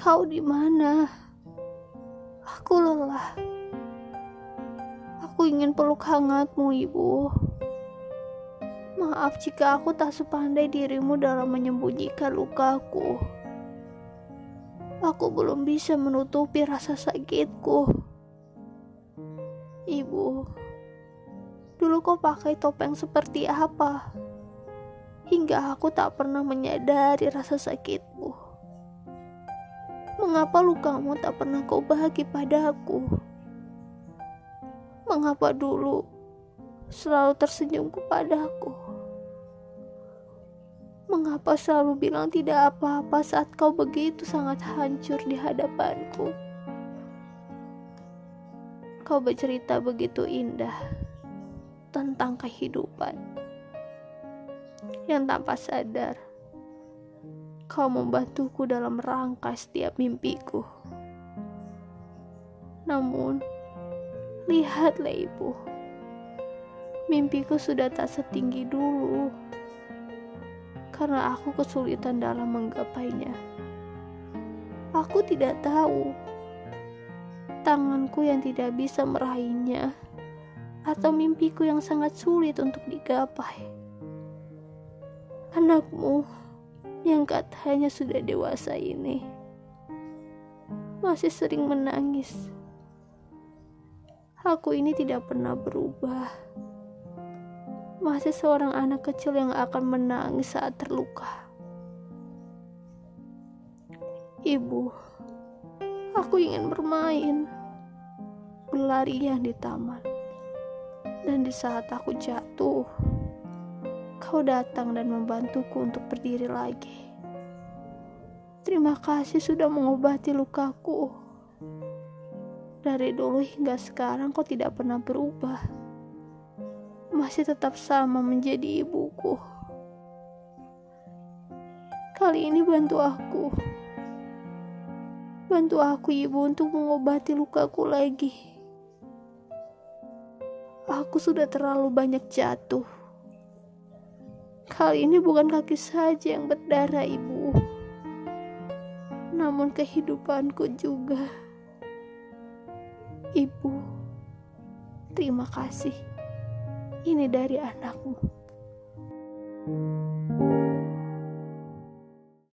Kau di mana? Aku lelah. Aku ingin peluk hangatmu, Ibu. Maaf jika aku tak sepandai dirimu dalam menyembunyikan lukaku. Aku belum bisa menutupi rasa sakitku. Ibu, dulu kau pakai topeng seperti apa? Hingga aku tak pernah menyadari rasa sakitmu. Mengapa lukamu tak pernah kau bahagi padaku? Mengapa dulu selalu tersenyum kepadaku? Mengapa selalu bilang tidak apa-apa saat kau begitu sangat hancur di hadapanku? Kau bercerita begitu indah tentang kehidupan yang tanpa sadar kau membantuku dalam rangka setiap mimpiku. Namun, lihatlah ibu, mimpiku sudah tak setinggi dulu karena aku kesulitan dalam menggapainya. Aku tidak tahu tanganku yang tidak bisa meraihnya atau mimpiku yang sangat sulit untuk digapai. Anakmu yang katanya sudah dewasa ini masih sering menangis. Aku ini tidak pernah berubah masih seorang anak kecil yang akan menangis saat terluka. Ibu, aku ingin bermain, berlarian di taman. Dan di saat aku jatuh, kau datang dan membantuku untuk berdiri lagi. Terima kasih sudah mengobati lukaku. Dari dulu hingga sekarang kau tidak pernah berubah masih tetap sama menjadi ibuku. Kali ini bantu aku. Bantu aku ibu untuk mengobati lukaku lagi. Aku sudah terlalu banyak jatuh. Kali ini bukan kaki saja yang berdarah ibu. Namun kehidupanku juga. Ibu, terima kasih ini dari anakmu.